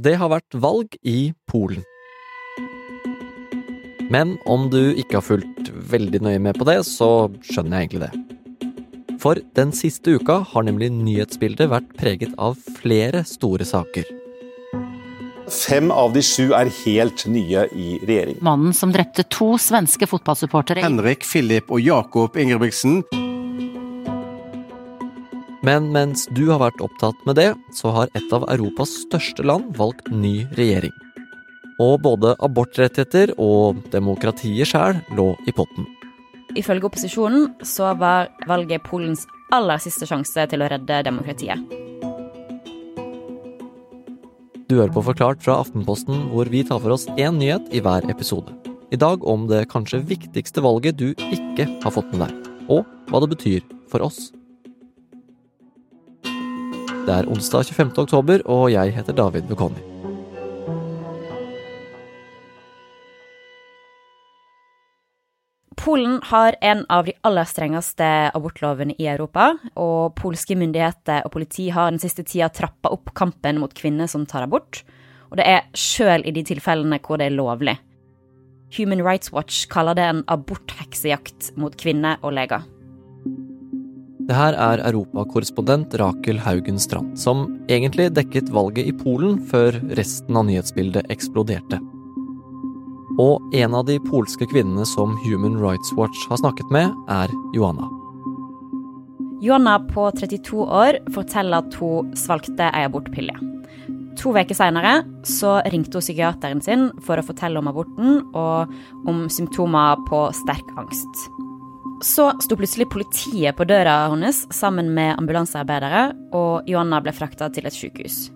Det har vært valg i Polen. Men om du ikke har fulgt veldig nøye med på det, så skjønner jeg egentlig det. For den siste uka har nemlig nyhetsbildet vært preget av flere store saker. Fem av de sju er helt nye i regjering. Mannen som drepte to svenske fotballsupportere Henrik, Filip og Jakob Ingebrigtsen. Men mens du har vært opptatt med det, så har et av Europas største land valgt ny regjering. Og både abortrettigheter og demokratiet sjæl lå i potten. Ifølge opposisjonen så var valget Polens aller siste sjanse til å redde demokratiet. Du hører på Forklart fra Aftenposten, hvor vi tar for oss én nyhet i hver episode. I dag om det kanskje viktigste valget du ikke har fått med deg, og hva det betyr for oss. Det er onsdag 25. oktober, og jeg heter David Vekoni. Polen har en av de aller strengeste abortlovene i Europa, og polske myndigheter og politi har den siste tida trappa opp kampen mot kvinner som tar abort, og det er sjøl i de tilfellene hvor det er lovlig. Human Rights Watch kaller det en abortheksejakt mot kvinner og leger. Det her er europakorrespondent Rakel Haugen Strand, som egentlig dekket valget i Polen før resten av nyhetsbildet eksploderte. Og en av de polske kvinnene som Human Rights Watch har snakket med, er Joanna. Joanna på 32 år forteller at hun svalgte ei abortpille. To uker seinere ringte hun psykiateren sin for å fortelle om aborten og om symptomer på sterk angst. Så sto plutselig politiet på døra hennes sammen med ambulansearbeidere, og Joanna ble frakta til et sykehus.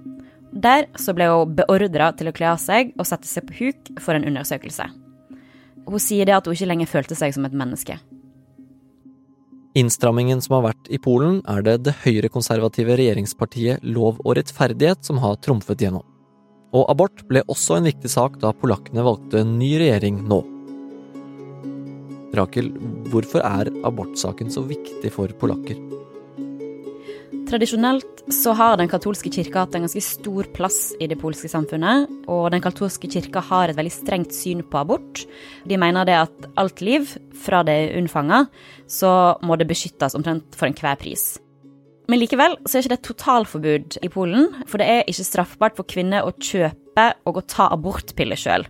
Der så ble hun beordra til å kle av seg og sette seg på huk for en undersøkelse. Hun sier det at hun ikke lenger følte seg som et menneske. Innstrammingen som har vært i Polen, er det det høyrekonservative regjeringspartiet Lov og rettferdighet som har trumfet gjennom. Og abort ble også en viktig sak da polakkene valgte en ny regjering nå. Rakel, hvorfor er abortsaken så viktig for polakker? Tradisjonelt så har den katolske kirka hatt en ganske stor plass i det polske samfunnet, og den katolske kirka har et veldig strengt syn på abort. De mener det at alt liv, fra det er unnfanga, så må det beskyttes omtrent for enhver pris. Men likevel så er ikke det et totalforbud i Polen, for det er ikke straffbart for kvinner å kjøpe og å ta abortpiller sjøl.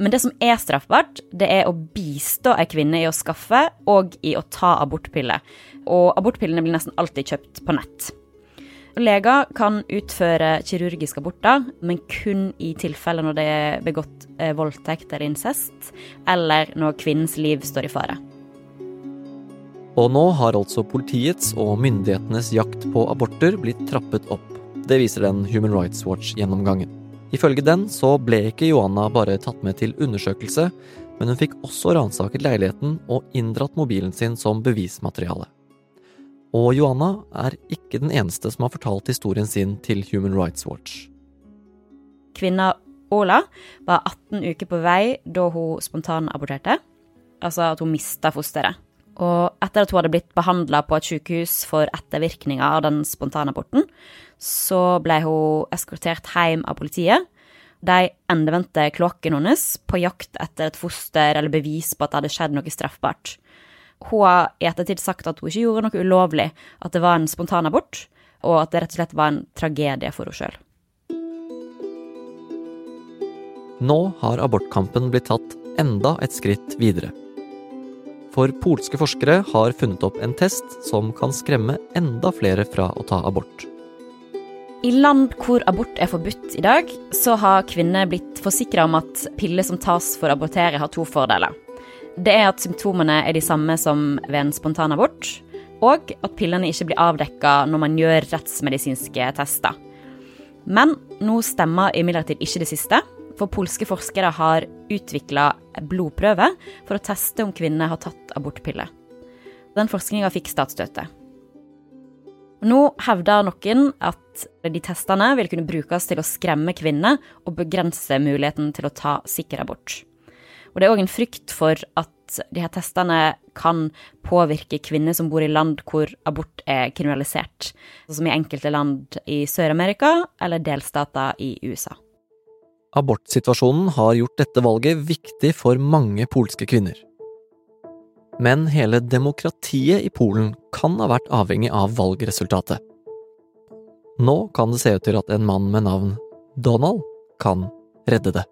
Men det som er straffbart, det er å bistå ei kvinne i å skaffe og i å ta abortpiller. Og abortpillene blir nesten alltid kjøpt på nett. Leger kan utføre kirurgiske aborter, men kun i tilfeller når det er begått eh, voldtekt eller incest, eller når kvinnens liv står i fare. Og nå har altså politiets og myndighetenes jakt på aborter blitt trappet opp. Det viser den Human Rights Watch-gjennomgangen. Ifølge den så ble ikke Johanna bare tatt med til undersøkelse, men hun fikk også ransaket leiligheten og inndratt mobilen sin som bevismateriale. Og Johanna er ikke den eneste som har fortalt historien sin til Human Rights Watch. Kvinna Ola var 18 uker på vei da hun spontanaborterte, altså at hun mista fosteret. Og etter at hun hadde blitt behandla på et sykehus for ettervirkninger av den spontanaborten, så ble hun eskortert hjem av politiet. De endevendte kloakken hennes på jakt etter et foster eller bevis på at det hadde skjedd noe straffbart. Hun har i ettertid sagt at hun ikke gjorde noe ulovlig, at det var en spontanabort, og at det rett og slett var en tragedie for henne sjøl. Nå har abortkampen blitt tatt enda et skritt videre. For polske forskere har funnet opp en test som kan skremme enda flere fra å ta abort. I land hvor abort er forbudt i dag, så har kvinner blitt forsikra om at piller som tas for å abortere, har to fordeler. Det er at symptomene er de samme som ved en spontanabort, og at pillene ikke blir avdekka når man gjør rettsmedisinske tester. Men nå stemmer imidlertid ikke det siste, for polske forskere har utvikla blodprøve for å teste om kvinner har tatt abortpiller. Den forskninga fikk statsstøtte. Nå hevder noen at de testene vil kunne brukes til å skremme kvinner og begrense muligheten til å ta sikker abort. Og det er òg en frykt for at de her testene kan påvirke kvinner som bor i land hvor abort er kriminalisert, som i enkelte land i Sør-Amerika eller delstater i USA. Abortsituasjonen har gjort dette valget viktig for mange polske kvinner. Men hele demokratiet i Polen kan ha vært avhengig av valgresultatet. Nå kan det se ut til at en mann med navn Donald kan redde det.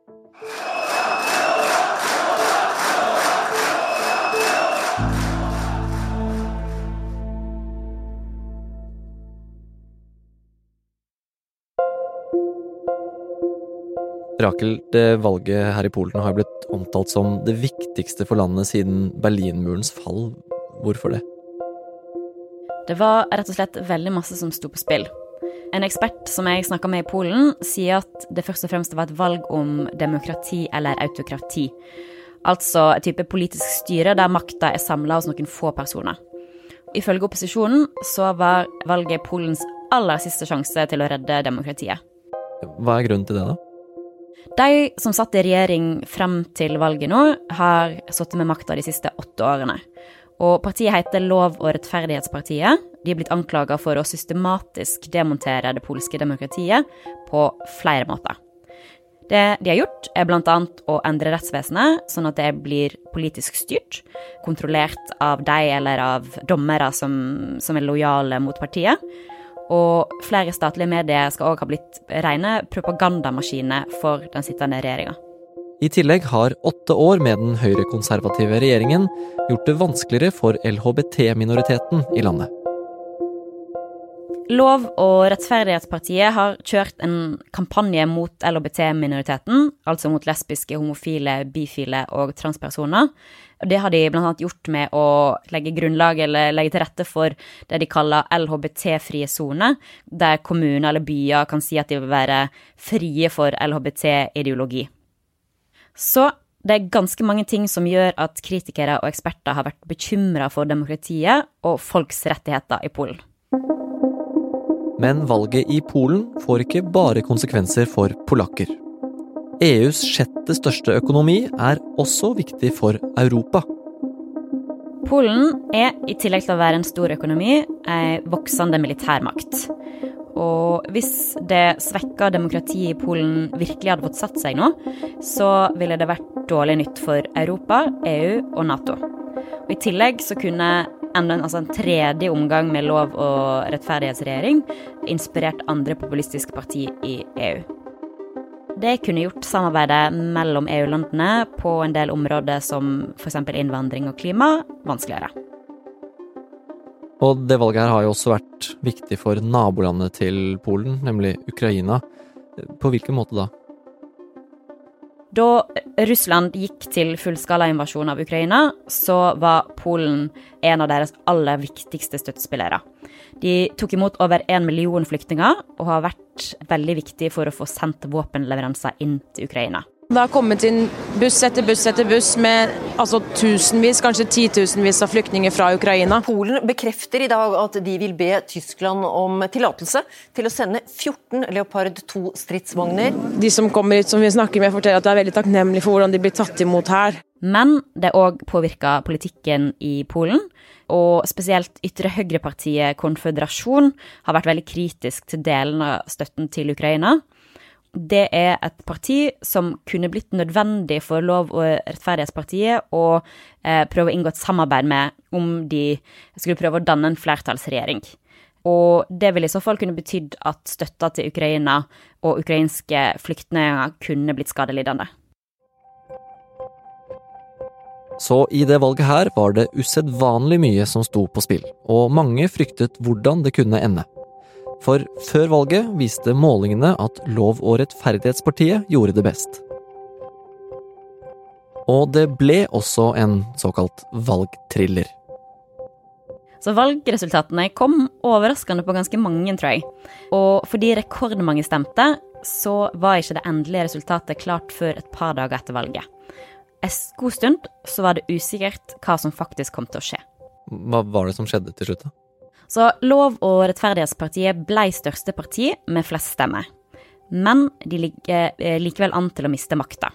Rakel, det valget her i Polen har blitt omtalt som det viktigste for landet siden Berlinmurens fall. Hvorfor det? Det var rett og slett veldig masse som sto på spill. En ekspert som jeg snakka med i Polen, sier at det først og fremst var et valg om demokrati eller autokrati. Altså et type politisk styre der makta er samla hos noen få personer. Ifølge opposisjonen så var valget Polens aller siste sjanse til å redde demokratiet. Hva er grunnen til det, da? De som satt i regjering frem til valget nå, har sittet med makta de siste åtte årene. Og partiet heter Lov- og rettferdighetspartiet. De er blitt anklaga for å systematisk demontere det polske demokratiet på flere måter. Det de har gjort, er bl.a. å endre rettsvesenet, sånn at det blir politisk styrt, kontrollert av de eller av dommere som, som er lojale mot partiet. Og flere statlige medier skal òg ha blitt rene propagandamaskiner for den sittende regjeringa. I tillegg har åtte år med den høyrekonservative regjeringen gjort det vanskeligere for LHBT-minoriteten i landet. Lov- og rettferdighetspartiet har kjørt en kampanje mot LHBT-minoriteten, altså mot lesbiske, homofile, bifile og transpersoner. Det har de bl.a. gjort med å legge grunnlag eller legge til rette for det de kaller LHBT-frie soner, der kommuner eller byer kan si at de vil være frie for LHBT-ideologi. Så det er ganske mange ting som gjør at kritikere og eksperter har vært bekymra for demokratiet og folks rettigheter i Polen. Men valget i Polen får ikke bare konsekvenser for polakker. EUs sjette største økonomi er også viktig for Europa. Polen er, i tillegg til å være en stor økonomi, ei voksende militærmakt. Og hvis det svekka demokratiet i Polen virkelig hadde fått satt seg nå, så ville det vært dårlig nytt for Europa, EU og Nato. Og I tillegg så kunne en, altså en tredje omgang med lov- og rettferdighetsregjering, inspirert andre populistiske partier i EU. Det kunne gjort samarbeidet mellom EU-landene på en del områder som f.eks. innvandring og klima vanskeligere. Og det valget her har jo også vært viktig for nabolandet til Polen, nemlig Ukraina. På hvilken måte da? Da Russland gikk til fullskalainvasjon av Ukraina, så var Polen en av deres aller viktigste støttespillere. De tok imot over én million flyktninger, og har vært veldig viktig for å få sendt våpenleveranser inn til Ukraina. Det har kommet inn buss etter buss etter buss med altså, tusenvis, kanskje titusenvis av flyktninger fra Ukraina. Polen bekrefter i dag at de vil be Tyskland om tillatelse til å sende 14 Leopard 2-stridsvogner. De som kommer hit som vi snakker med, forteller at de er veldig takknemlige for hvordan de blir tatt imot her. Men det òg påvirka politikken i Polen. Og spesielt ytre høyrepartiet Konføderasjon har vært veldig kritisk til delen av støtten til Ukraina det er et parti som kunne blitt nødvendig for Lov- og rettferdighetspartiet å eh, prøve å inngå et samarbeid med om de skulle prøve å danne en flertallsregjering. Og det ville i så fall kunne betydd at støtta til Ukraina og ukrainske flyktninger kunne blitt skadelidende. Så i det valget her var det usedvanlig mye som sto på spill, og mange fryktet hvordan det kunne ende. For før valget viste målingene at Lov- og rettferdighetspartiet gjorde det best. Og det ble også en såkalt valgthriller. Så valgresultatene kom overraskende på ganske mange, tror jeg. Og fordi rekordmange stemte, så var ikke det endelige resultatet klart før et par dager etter valget. En god stund så var det usikkert hva som faktisk kom til å skje. Hva var det som skjedde til slutt, da? Så Lov- og rettferdighetspartiet blei største parti med flest stemmer. Men de ligger eh, likevel an til å miste makta.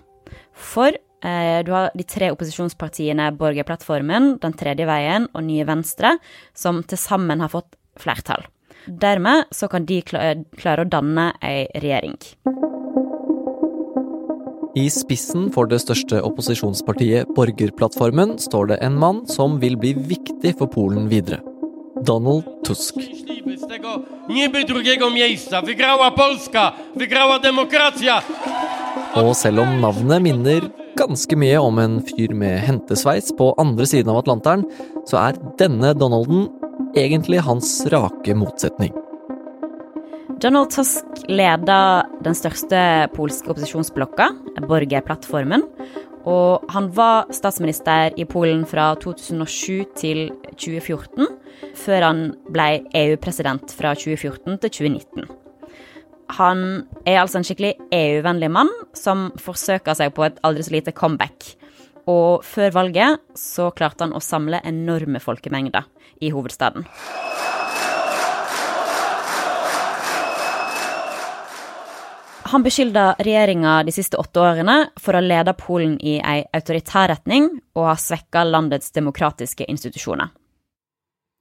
For eh, du har de tre opposisjonspartiene Borgerplattformen, Den tredje veien og Nye Venstre, som til sammen har fått flertall. Dermed så kan de klare å danne ei regjering. I spissen for det største opposisjonspartiet Borgerplattformen står det en mann som vil bli viktig for Polen videre. Donald Tusk. szczęśliwy z tego niby drugiego miejsca. Wygrała Polska, wygrała demokracja. Og selv om navnet minner ganske mye om en fyr med hentesveis på andre siden av Atlanteren, så er denne Donalden egentlig hans rake motsetning. Donald Tusk leda den største polske opposisjonsblokka, Borgerplattformen. Og han var statsminister i Polen fra 2007 til 2014, før han ble EU-president fra 2014 til 2019. Han er altså en skikkelig EU-vennlig mann som forsøker seg på et aldri så lite comeback. Og før valget så klarte han å samle enorme folkemengder i hovedstaden. Han beskylda regjeringa de siste åtte årene for å lede Polen i ei autoritær retning og ha svekka landets demokratiske institusjoner.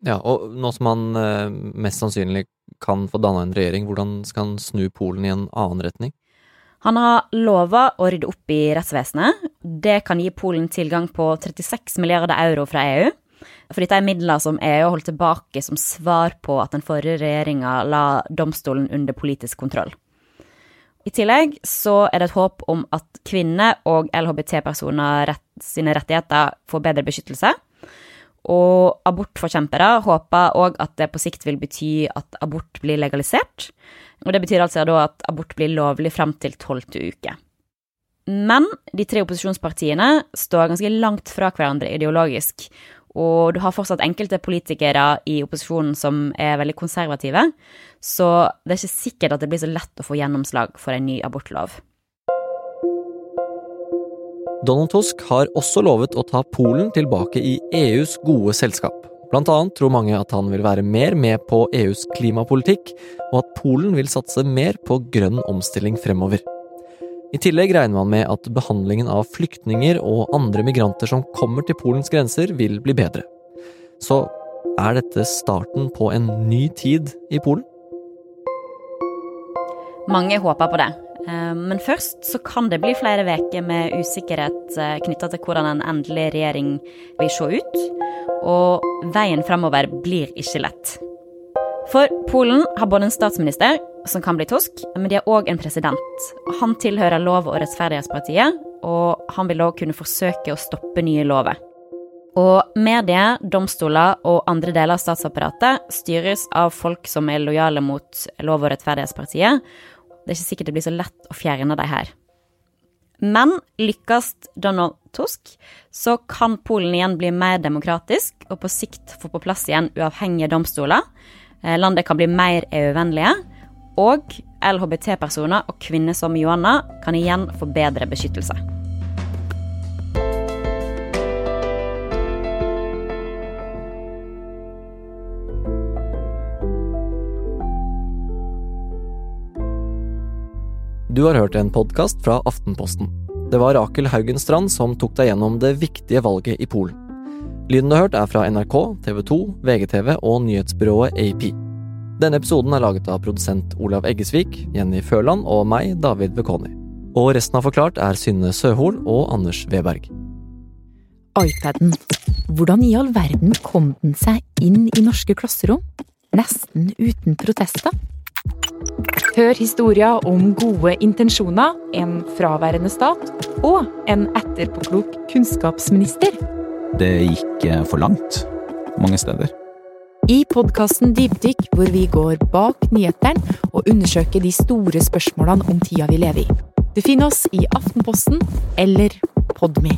Ja, og nå som han eh, mest sannsynlig kan få danna en regjering, hvordan skal han snu Polen i en annen retning? Han har lova å rydde opp i rettsvesenet. Det kan gi Polen tilgang på 36 milliarder euro fra EU. For dette er midler som EU holdt tilbake som svar på at den forrige regjeringa la domstolen under politisk kontroll. I tillegg så er det et håp om at kvinner og LHBT-personer rett, sine rettigheter får bedre beskyttelse. Og abortforkjempere håper òg at det på sikt vil bety at abort blir legalisert. Og det betyr altså da at abort blir lovlig fram til tolvte uke. Men de tre opposisjonspartiene står ganske langt fra hverandre ideologisk, og du har fortsatt enkelte politikere i opposisjonen som er veldig konservative, så det er ikke sikkert at det blir så lett å få gjennomslag for en ny abortlov. Donald Tusk har også lovet å ta Polen tilbake i EUs gode selskap. Blant annet tror mange at han vil være mer med på EUs klimapolitikk, og at Polen vil satse mer på grønn omstilling fremover. I tillegg regner man med at behandlingen av flyktninger og andre migranter som kommer til Polens grenser, vil bli bedre. Så er dette starten på en ny tid i Polen? Mange håper på det. Eh, Men først så kan det bli flere uker med usikkerhet knytta til hvordan en endelig regjering vil se ut. Og veien fremover blir ikke lett. For Polen har både en statsminister, som kan bli Tusk, men de har òg en president. Han tilhører Lov- og rettferdighetspartiet, og han vil òg kunne forsøke å stoppe nye lover. Og medier, domstoler og andre deler av statsapparatet styres av folk som er lojale mot Lov- og rettferdighetspartiet. Det er ikke sikkert det blir så lett å fjerne de her. Men lykkes Donald Tusk, så kan Polen igjen bli mer demokratisk og på sikt få på plass igjen uavhengige domstoler. Eh, Landet kan bli mer EU-vennlige, og LHBT-personer og kvinner som Joanna kan igjen få bedre beskyttelse. Du har hørt en podkast fra Aftenposten. Det var Rakel Haugenstrand som tok deg gjennom det viktige valget i Polen. Lyden du har hørt er fra NRK, TV 2, VGTV og nyhetsbyrået AP. Denne episoden er laget av produsent Olav Eggesvik, Jenny Førland og meg, David Bekoni. Og resten av Forklart er Synne Søhol og Anders Weberg. iPaden. Hvordan i all verden kom den seg inn i norske klasserom? Nesten uten protester? Hør historier om gode intensjoner, en fraværende stat og en etterpåklok kunnskapsminister. Det gikk eh, for langt mange steder. I podkasten Dypdykk, hvor vi går bak nyhetene og undersøker de store spørsmålene om tida vi lever i. Du finner oss i Aftenposten eller Podme.